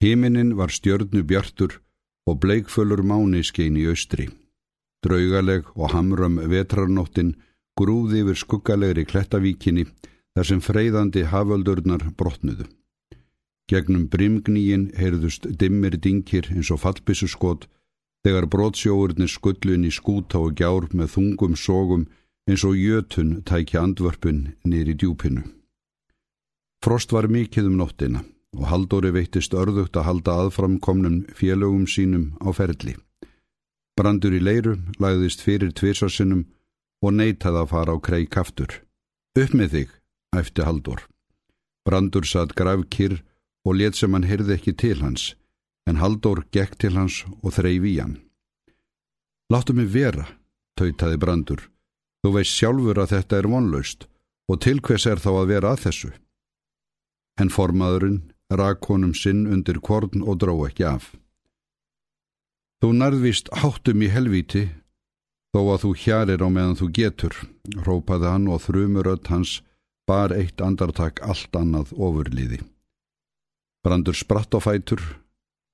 Himinin var stjörnu bjartur og bleikfölur máni skein í austri. Draugaleg og hamram vetrarnóttin grúði yfir skuggalegri klettavíkinni þar sem freyðandi haföldurnar brotnuðu. Gegnum brimgníin heyrðust dimmir dingir eins og fallbissu skot þegar brotsjóurnir skullun í skúta og gjár með þungum sógum eins og jötun tækja andvörpun nýri djúpinu. Frost var mikið um nóttina og Haldóri veittist örðugt að halda aðframkomnum félögum sínum á ferli. Brandur í leiru lagðist fyrir tvirsarsinnum og neytaði að fara á kreik aftur. Upp með þig, æfti Haldór. Brandur satt graf kyrr og let sem hann heyrði ekki til hans, en Haldór gekk til hans og þreif í hann. Láttu mig vera, tautaði Brandur. Þú veist sjálfur að þetta er vonlaust og til hvers er þá að vera að þessu? En formaðurinn rak honum sinn undir korn og dró ekki af. Þú narðvist háttum í helvíti, þó að þú hjarir á meðan þú getur, rópaði hann og þrjumurödd hans bar eitt andartak allt annað ofurliði. Brandur spratt á fætur,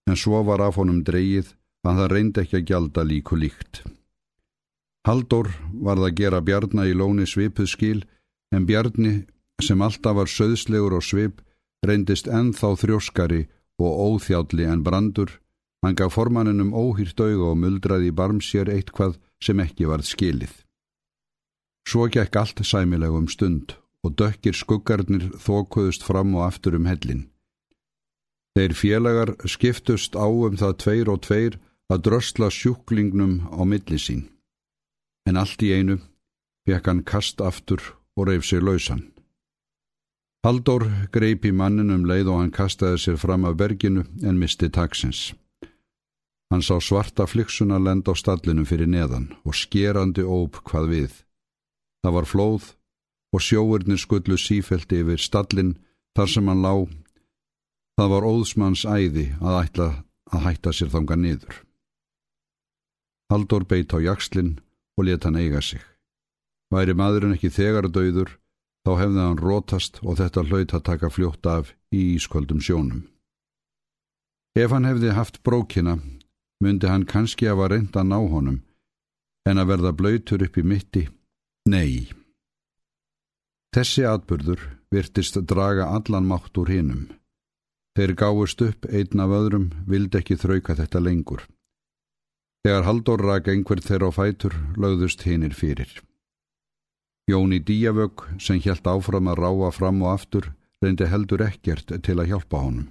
en svo var af honum dreyið að það reyndi ekki að gjalda líku líkt. Haldur var það að gera Bjarni í lóni svipuð skil, en Bjarni, sem alltaf var söðslegur og svip, reyndist ennþá þrjóskari og óþjálli en Brandur, hann gaf formanninum óhýrt auga og muldraði í barm sér eitthvað sem ekki varð skilið. Svo gekk allt sæmilegum stund og dökkir skuggarnir þókuðust fram og aftur um hellin. Þeir félagar skiptust á um það tveir og tveir að drösla sjúklingnum á milli sín. En allt í einu fekk hann kast aftur og reyf sér lausan. Haldur greip í mannin um leið og hann kastaði sér fram af berginu en misti taksins. Hann sá svarta flyksuna lenda á stallinu fyrir neðan og skerandi óp hvað við. Það var flóð og sjóurnir skullu sífelti yfir stallin þar sem hann lá Það var óðsmanns æði að ætla að hætta sér þanga niður. Haldur beitt á jakslinn og let hann eiga sig. Væri maðurinn ekki þegar döður, þá hefði hann rótast og þetta hlaut að taka fljótt af í ísköldum sjónum. Ef hann hefði haft brókina, myndi hann kannski að var reynda að ná honum, en að verða blöytur upp í mitti, nei. Þessi atbyrður virtist draga allan mátt úr hinnum. Þeir gáist upp einn af öðrum, vildi ekki þrauka þetta lengur. Þegar Haldur rak einhver þeirra á fætur, lögðust hinnir fyrir. Jóni Díavögg, sem hjælt áfram að ráa fram og aftur, reyndi heldur ekkert til að hjálpa honum.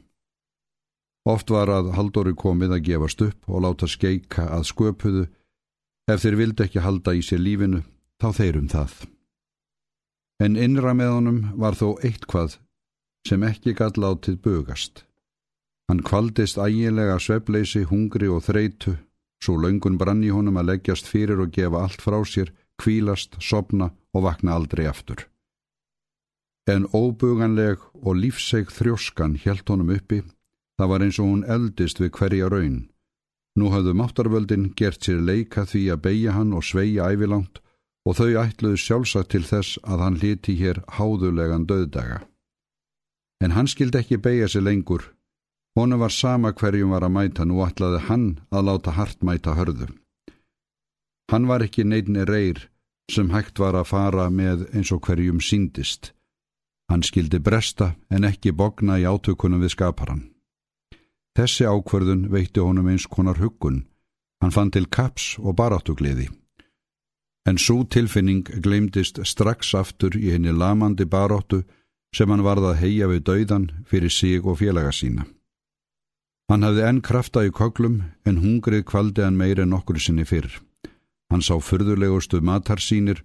Oft var að Haldóri komið að gefast upp og láta skeika að sköpuðu, ef þeir vildi ekki halda í sér lífinu, þá þeirum það. En innra með honum var þó eitt hvað sem ekki gæt látið bugast. Hann kvaldist ægilega svepleysi, hungri og þreitu, svo laungun brann í honum að leggjast fyrir og gefa allt frá sér, kvílast, sopna og vakna aldrei aftur. En óbuganleg og lífseg þrjóskan helt honum uppi, það var eins og hún eldist við hverja raun. Nú hafðu máttarvöldin gert sér leika því að beigja hann og sveia ævilangt og þau ætluðu sjálfsagt til þess að hann liti hér háðulegan döðdaga en hann skildi ekki beigja sig lengur. Honu var sama hverjum var að mæta, nú ætlaði hann að láta hart mæta hörðu. Hann var ekki neitni reyr sem hægt var að fara með eins og hverjum síndist. Hann skildi bresta en ekki bogna í átökunum við skaparan. Þessi ákverðun veitti honum eins konar huggun. Hann fann til kaps og baráttugliði. En svo tilfinning gleymdist strax aftur í henni lamandi baráttu sem hann varð að heia við dauðan fyrir sig og félaga sína. Hann hafði enn krafta í koglum en hungrið kvaldi hann meir en okkur sinni fyrr. Hann sá fyrðulegustu matar sínir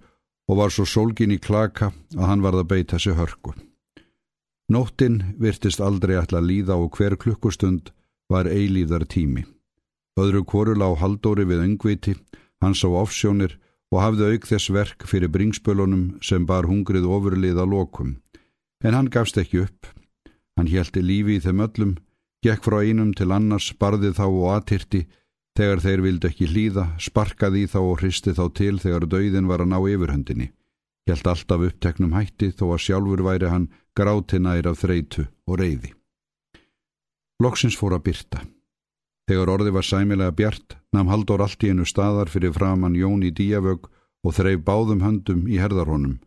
og var svo sólgin í klaka að hann varð að beita sig hörku. Nóttinn virtist aldrei ætla að líða og hver klukkustund var eilíðar tími. Öðru korul á haldóri við öngviti, hann sá ofsjónir og hafði auk þess verk fyrir bringspölunum sem bar hungrið ofurlið að lokum. En hann gafst ekki upp. Hann hjælti lífi í þeim öllum, gekk frá einum til annars, barði þá og aðtyrti, þegar þeir vildi ekki hlýða, sparkaði þá og hristi þá til þegar dauðin var að ná yfirhöndinni. Hjælt alltaf uppteknum hætti þó að sjálfur væri hann gráti nær af þreitu og reyði. Loksins fór að byrta. Þegar orði var sæmilega bjart, nam Haldur allt í einu staðar fyrir framann Jón í díavög og þreif báðum höndum í herðarhónum.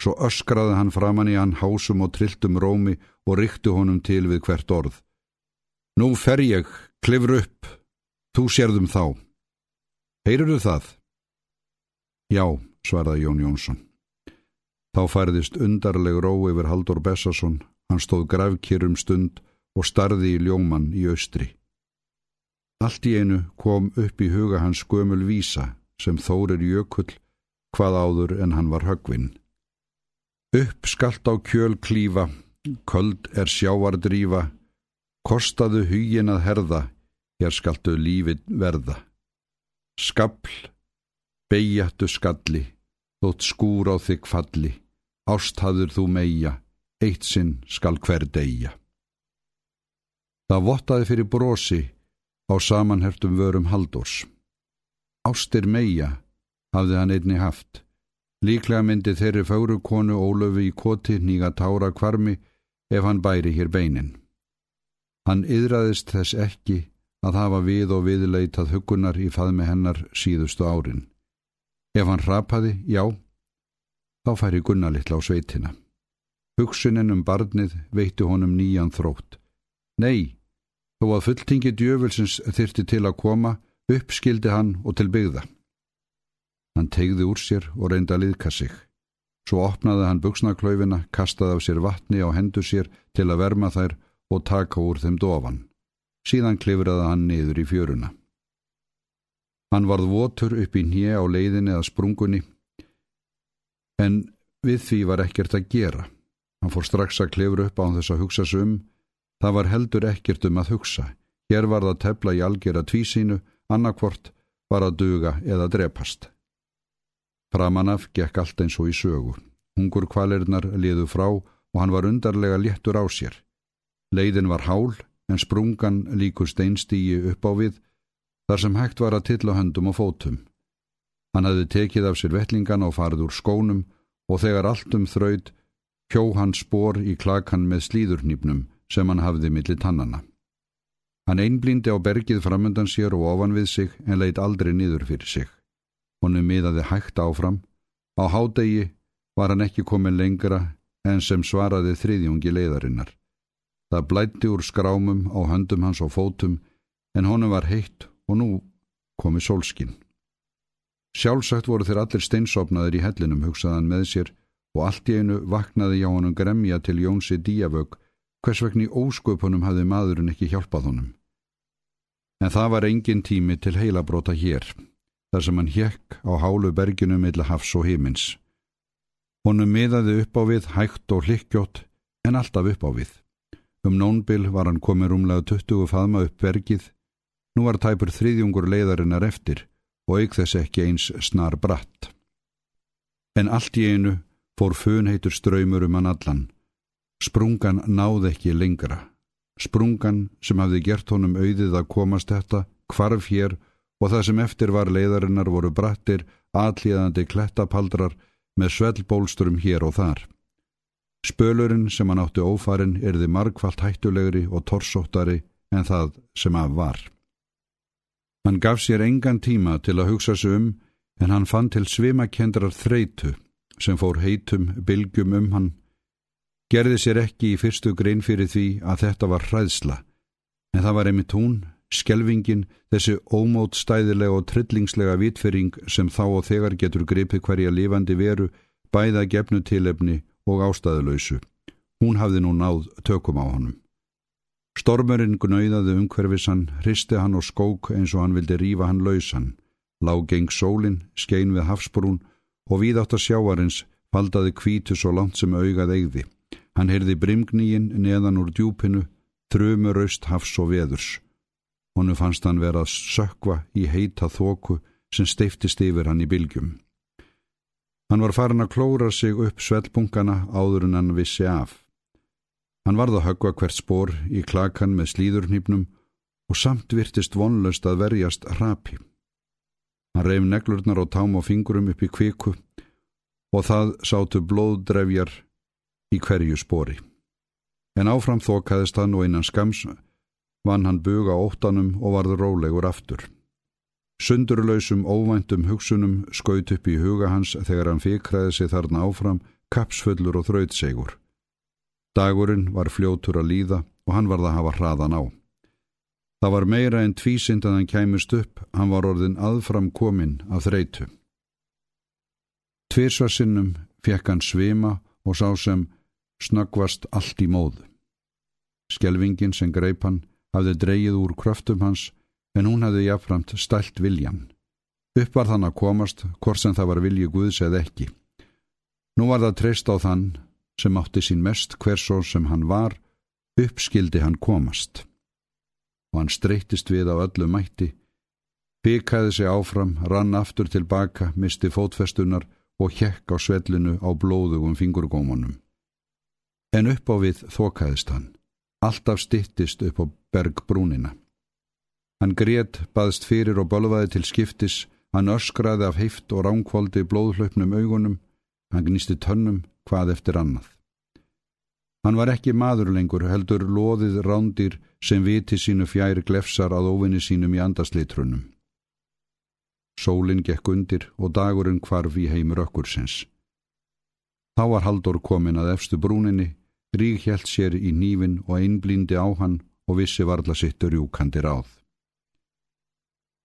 Svo öskraði hann framann í hann hásum og trilltum rómi og ryktu honum til við hvert orð. Nú fer ég, klifur upp, þú sérðum þá. Heyrur þú það? Já, svaraði Jón Jónsson. Þá færðist undarleg ró yfir Haldur Bessason, hann stóð grafkýrum stund og starði í ljóman í austri. Allt í einu kom upp í huga hans gömul vísa sem þórir jökull hvað áður en hann var högvinn. Upp skalt á kjöl klífa, köld er sjávardrífa, kostaðu hugin að herða, hér skaltu lífið verða. Skabl, beigjattu skalli, þótt skúr á þig falli, ásthaður þú meia, eitt sinn skal hver deyja. Það vottaði fyrir brosi á samanhertum vörum Haldors. Ástir meia hafði hann einni haft. Líklega myndi þeirri fáru konu Ólöfi í koti nýga tára kvarmi ef hann bæri hér beinin. Hann yðraðist þess ekki að hafa við og viðleitað hugunar í faðmi hennar síðustu árin. Ef hann rapaði, já, þá færi Gunnar litla á sveitina. Hugsunin um barnið veitti honum nýjan þrótt. Nei, Þó að fulltingi djöfulsins þyrti til að koma, uppskildi hann og til byggða. Hann tegði úr sér og reynda að liðka sig. Svo opnaði hann buksnaklaufina, kastaði af sér vatni á hendur sér til að verma þær og taka úr þeim dofan. Síðan klifraði hann niður í fjöruna. Hann varð votur upp í nýja á leiðinni eða sprungunni, en við því var ekkert að gera. Hann fór strax að klifra upp á þess að hugsa sum, Það var heldur ekkert um að hugsa. Hér var það tefla í algjör að tvísínu, annarkvort var að duga eða drepast. Framanaf gekk allt eins og í sögu. Hungur kvalirnar liðu frá og hann var undarlega léttur á sér. Leiðin var hál en sprungan líkur steinstígi upp á við þar sem hægt var að tilla höndum og fótum. Hann hafði tekið af sér vettlingan og farið úr skónum og þegar allt um þraud hjó hann spór í klakan með slíðurnýpnum sem hann hafði millir tannana. Hann einblíndi á bergið framöndan sér og ofan við sig en leitt aldrei niður fyrir sig. Honu miðaði hægt áfram. Á hádegi var hann ekki komin lengra en sem svaraði þriðjungi leiðarinnar. Það blætti úr skrámum á höndum hans og fótum en honum var heitt og nú komi sólskinn. Sjálfsagt voru þeir allir steinsopnaður í hellinum hugsaðan með sér og allt í einu vaknaði hjá honum gremja til Jónsi Díavögg hvers vegna í ósköpunum hafði maðurinn ekki hjálpað honum. En það var engin tími til heilabróta hér, þar sem hann hjekk á hálu berginu milla hafs og himins. Honum miðaði upp á við, hægt og hlikkjótt, en alltaf upp á við. Um nónbil var hann komið rúmlega 20 faðma upp bergið, nú var tæpur þriðjungur leiðarinnar eftir og eik þess ekki eins snar bratt. En allt í einu fór funheitur ströymur um hann allan, Sprungan náði ekki lengra. Sprungan sem hafði gert honum auðið að komast þetta, kvarf hér og það sem eftir var leiðarinnar voru brattir, aðlíðandi klettapaldrar með svellbólsturum hér og þar. Spölurinn sem hann átti ófarin erði margfalt hættulegri og torsóttari en það sem af var. Hann gaf sér engan tíma til að hugsa sig um en hann fann til svimakendrar þreitu sem fór heitum bylgjum um hann gerði sér ekki í fyrstu grein fyrir því að þetta var hræðsla, en það var einmitt hún, skelvingin, þessi ómótstæðilega og trillingslega vitfering sem þá og þegar getur gripið hverja lifandi veru, bæða gefnu tilefni og ástæðulöysu. Hún hafði nú náð tökum á honum. Stormurinn gnauðaði umhverfisann, hristi hann og skók eins og hann vildi rífa hann lausan. Lág geng sólinn, skein við hafsbrún og víðátt að sjáarins faldaði kvítu svo langt sem augað eigði. Hann heyrði brimgníin neðan úr djúpinu, þrumuraust hafs og veðurs. Honu fannst hann vera að sökva í heita þóku sem steiftist yfir hann í bylgjum. Hann var farin að klóra sig upp svellbunkana áður en hann vissi af. Hann varð að högva hvert spór í klakan með slíðurnýpnum og samt virtist vonlöst að verjast rapi. Hann reyf neglurnar og tám á fingurum upp í kviku og það sátu blóðdrefjar í hverju spori. En áfram þokaðist hann og innan skams vann hann buga óttanum og varð rólegur aftur. Sundurlausum óvæntum hugsunum skaut upp í huga hans þegar hann fikraði sig þarna áfram, kapsfullur og þrautsegur. Dagurinn var fljótur að líða og hann varð að hafa hraðan á. Það var meira en tvísind að hann kæmust upp, hann var orðin aðfram kominn af þreitu. Tvirsvarsinnum fekk hann svima og sá sem snöggvast allt í móðu. Skelvingin sem greip hann hafði dreyið úr kröftum hans en hún hafði jáframt stælt viljan. Upp var þann að komast hvort sem það var vilji Guðs eða ekki. Nú var það treyst á þann sem átti sín mest hversó sem hann var, uppskildi hann komast. Og hann streytist við á öllu mætti, byggæði sig áfram, rann aftur tilbaka, misti fótfestunar og hjekk á svellinu á blóðugum fingurgómanum. En upp á við þokaðist hann, alltaf stittist upp á bergbrúnina. Hann grét, baðst fyrir og bölvaði til skiptis, hann öskraði af heift og ránkvóldi blóðhlaupnum augunum, hann gnisti tönnum hvað eftir annað. Hann var ekki maður lengur, heldur loðið rándir sem viti sínu fjær glefsar að óvinni sínum í andaslitrunum. Sólinn gekk undir og dagurinn kvarf í heimur ökkursins. Þá var Haldur komin að efstu brúninni, rík hjælt sér í nýfin og einblíndi á hann og vissi varla sittur júkandi ráð.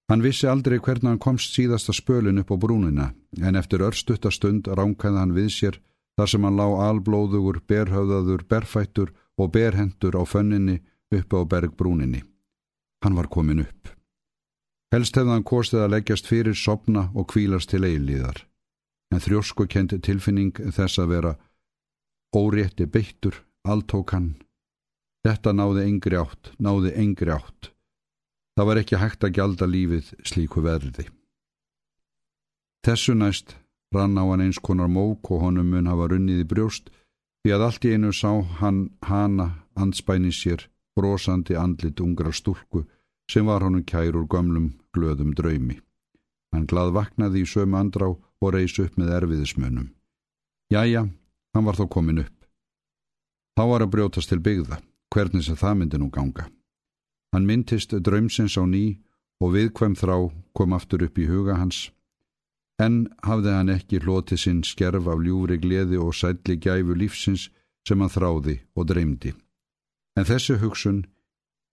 Hann vissi aldrei hvernig hann komst síðasta spölin upp á brúnina, en eftir örstuttastund ránkaði hann við sér þar sem hann lá alblóðugur, berhauðaður, berfættur og berhendur á fönninni upp á bergbrúninni. Hann var komin upp. Helst hefði hann kostið að leggjast fyrir, sopna og kvílast til eilíðar, en þrjósku kendi tilfinning þess að vera órétti beittur, alltók hann Þetta náði engri átt, náði engri átt. Það var ekki hægt að gjalda lífið slíku verði. Þessu næst rann á hann eins konar mók og honum mun hafa runnið í brjóst því að allt í einu sá hann hana anspæni sér brosandi andlit ungra stúlku sem var honum kær úr gömlum glöðum draumi. Hann glað vaknaði í sömu andrá og reys upp með erfiðismönum. Jæja, hann var þó komin upp. Þá var að brjótast til byggða hvernig sem það myndi nú ganga. Hann myndist draumsins á ný og viðkvæm þrá kom aftur upp í huga hans. En hafði hann ekki hlotið sinn skerf af ljúfri gleði og sætli gæfu lífsins sem hann þráði og dreymdi. En þessi hugsun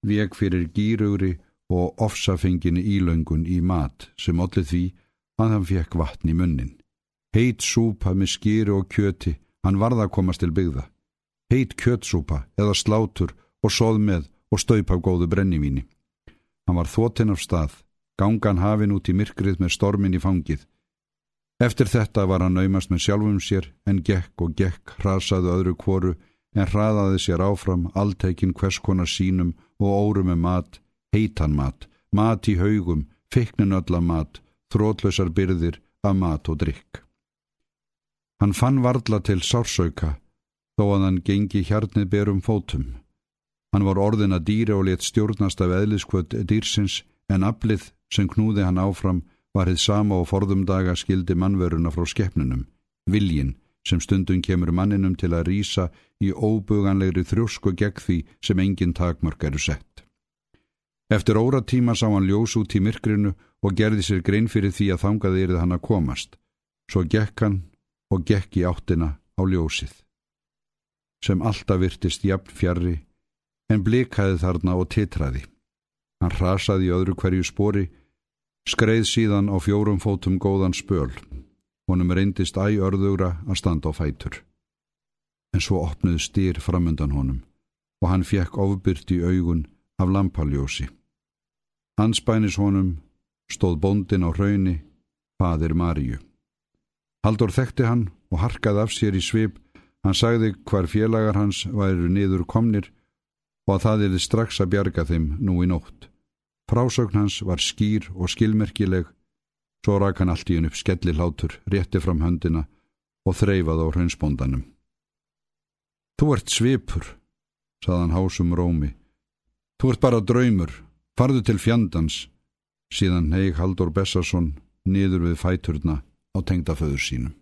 vek fyrir gýrugri og ofsafenginni ílöngun í mat sem allir því að hann fekk vatn í munnin. Heit súpa með skýri og kjöti, hann varða að komast til byggða heit kjötsúpa eða slátur og soð með og staup af góðu brennivíni. Hann var þótinn af stað, gangan hafin út í myrkrið með stormin í fangið. Eftir þetta var hann naumast með sjálfum sér en gekk og gekk hrasaðu öðru kvoru en hraðaði sér áfram allteikin hvers konar sínum og órum með mat, heitan mat, mat í haugum, feikninölla mat, þrótlösar byrðir af mat og drikk. Hann fann varla til sársauka þó að hann gengi hjarnið berum fótum. Hann var orðin að dýra og let stjórnast af eðliskvöld dýrsins en aflið sem knúði hann áfram var hitt sama og forðum daga skildi mannveruna frá skeppnunum, viljin sem stundum kemur manninum til að rýsa í óbuganlegri þrjósku gegn því sem engin takmörk eru sett. Eftir óra tíma sá hann ljós út í myrkrinu og gerði sér grein fyrir því að þangaði erið hann að komast. Svo gekk hann og gekk í áttina á ljósið sem alltaf virtist jafn fjarrri, en blikaði þarna og titraði. Hann rasaði öðru hverju spori, skreið síðan á fjórum fótum góðan spöl, honum reyndist æörðugra að standa á fætur. En svo opnuði stýr framundan honum og hann fjekk ofbyrt í augun af lampaljósi. Anspænis honum stóð bondin á hrauni, fadir Maríu. Haldur þekkti hann og harkaði af sér í svip Hann sagði hvar félagar hans væru niður komnir og að það erði strax að bjarga þeim nú í nótt. Frásögn hans var skýr og skilmerkileg, svo rak hann allt í henn upp skelli hlátur, rétti fram höndina og þreifað á hraunsbóndanum. Þú ert svipur, saðan hásum rómi. Þú ert bara draumur, farðu til fjandans, síðan heig Haldur Bessarsson niður við fæturna á tengdaföður sínum.